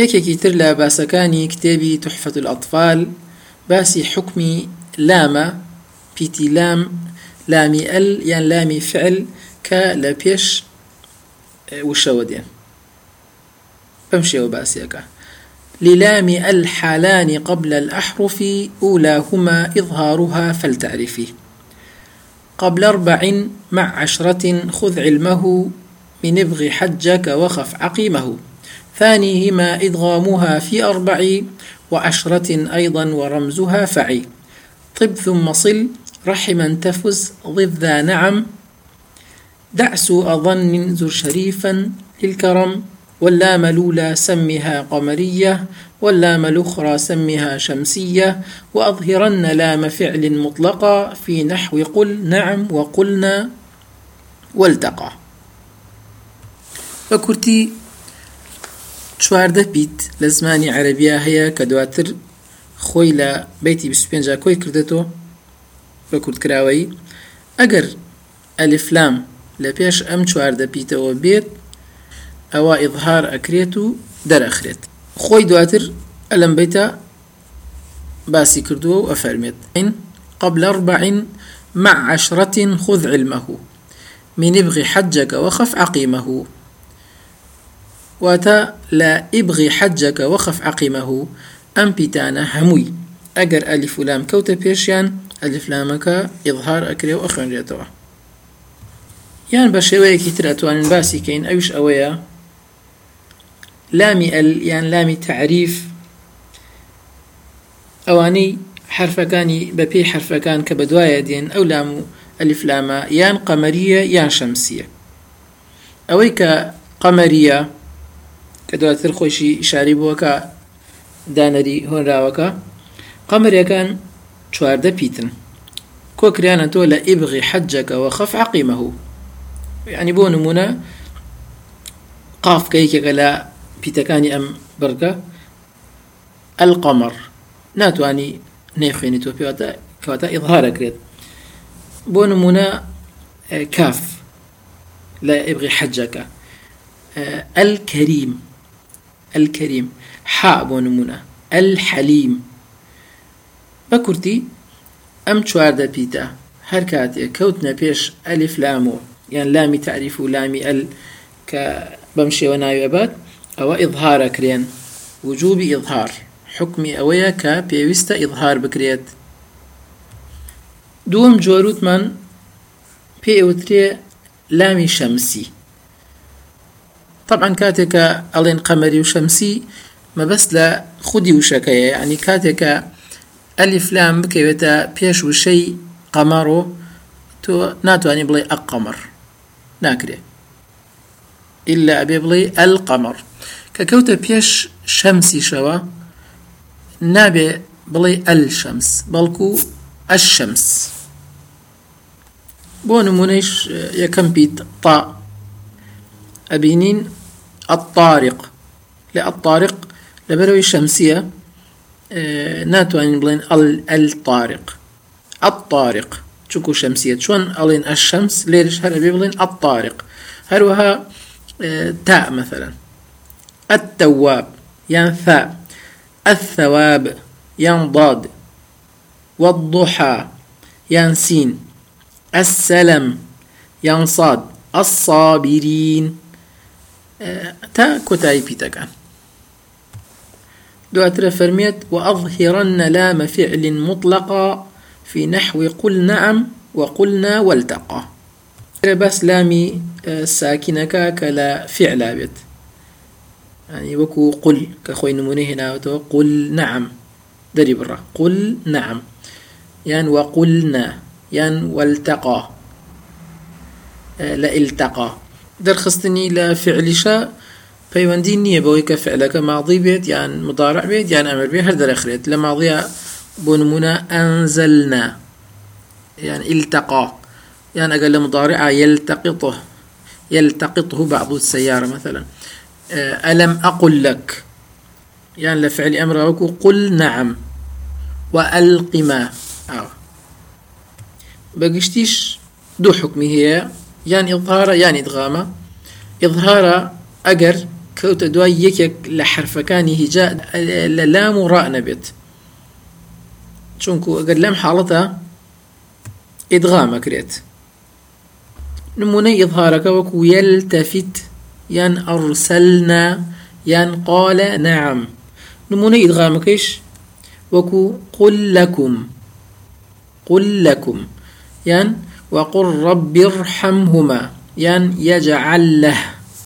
یەکێکی تر لە باسەکانی کتێبی تحفەت الأطفال. باسی حکمی لامە پیتی لام لامی ئەل یان لامی فعل کە لە پێش وشەوە دێن بەم شێوە باسیەکە للام الحالان قبل الأحرف أولاهما إظهارها فلتعرفي. قبل أربع مع عشرة خذ علمه من ابغ حجك وخف عقيمه. ثانيهما إدغامها في أربع وعشرة أيضا ورمزها فعي. طب ثم صل رحما تفز ضد ذا نعم. دع سوء ظن زر شريفا للكرم. واللام الأولى سمها قمرية واللام الأخرى سمها شمسية. وأظهرن لام فعل مطلقا في نحو قل نعم وقلنا والتقى. فكرتي چواردە پیت لە زمانی عەربیا هەیە کە دواتر خۆی لە بیتی 25 کۆی کردێتەوە بە کورتکراوەی ئەگەر ئەلیفلام لە پێش ئەم چواردە پیتەوە بێت ئەوە ئیظهار ئەکرێت و دەرەخرێت. خۆی دواتر ئەلم بیتە باسی کردووە و ئەفەرمێت. قبل أربع مع عشرة خذ علمه. من ابغي حجك وخف عقيمه. واتا لا إبغي حجك وخف عقيمه. أم بيتانا هموي. اگر ألف لام كوت بيشيان ألف لامك إظهار اكري واخرن ريتوا يان بشوي كتر أتوان باسي كين. إيش أويا؟ لامي أل يعني لامي تعريف. أواني حرفەکانی بەپێی حرفەکان کە بەدوایە دێن ئەو لام و ئەلیفلامە یان قەمەریە یان شەمسیە ئەوەی کە کە دواتر خۆشی شاری بووەکە دانەری هۆنراوەکە. قەمرەکان چواردە پیتن. کۆکریانە تۆ لە ئیبغی حەجەکەەوە خەف عقیمەهوو ینی بۆ نمونە قافکەیەکێکە لە پیتەکانی ئەم بڕگە. ئەلقەمەڕ ناتوانانی نێخوێنی تۆ پێواتە کەواتە ئیظهارەکرێت بۆ نمونە کاف لا ئبغی حەجەکە. الكريم الكريم. حاء بۆ نمونە. الحەلیم بە کورتی ئەم چواردە پیتە. هەر کاتێک کەوتنە پێش ئەلیف لام و یان لامی تعریف و لامی ئەل کە بەم شێوە ناوێبات ئەوە ئیظهارەکرێن وجوبی ئیظهار. حکمی ئەوەیە کە پێویستە ئیظهار بکرێت. شەمسی. طبعا کاتێکە ئەڵێن قەمەری و شەمسی مەبەست لە خودی وشەکەیە ینی کاتێکە ئەلیفلام بکەوێتە پێش وشەی قەمەڕۆ تۆ ناتوانانی بڵێ ئەق قەمەڕ ناکرێت إلا أبي بڵێ القمر. کە کەوتە پێش شەمسیشەوە نابێ بڵێ الشەمس بەڵکو الشەمس بۆ نمونەیش یەکەم پیت تا أبينين الطارق. لا الطارق الشمسية آه ناتوانين بلين الطارق. الطارق. شكو شمسية؟ شون ألين الشمس؟ ليش هل بلين الطارق؟ هروها آه تاء مثلا. التواب يعني ثاء. الثواب يعني ضاد. والضحى يعني سين. السلم يعني صاد. الصابرين. تا كوتاي بيتاكان دواتر فرميت وأظهرن لام فعل مطلقا في نحو قل نعم وقلنا والتقى. بس لامي ساكنة كلا فعل بيت يعني وكو قل كخوي نمونه هنا قل نعم. دري برا قل نعم. يعني وقلنا. يعني والتقى. لا التقى دەرخستنی لە فعلیشە پەیوەندی نییە بەوەی کە فعلەکە ماضی بێت یان مدارع بێت یان ئەمر بێ هەر دەرەخرێت. لە ماضیە بۆ نمونە ئەنزلنا يعني التقى يعني أقل مضارع يلتقطه يلتقطه بعض السيارة مثلا. ألم أقل لك؟ يعني لفعل أمر قل نعم وألق ما أو بقشتيش دو حكمي هي يعني إظهار يعني إدغامة. إظهار أجر کەوتە دوای یەکێک لە حرفەکانی هیجا لە لام و ڕائە بێت چونکو ئەگەر لەم حاڵەتە ئیدغامەکرێت نمونەی ئظهارەکە وەکو یەلتەفیت یان ئەڕسەلنا یان قالە نەعم نمونەی ئیدغامەکەیش وەکو قل لەکم قل لەکم یان وقل رب ارحمهما. یان يجعل له.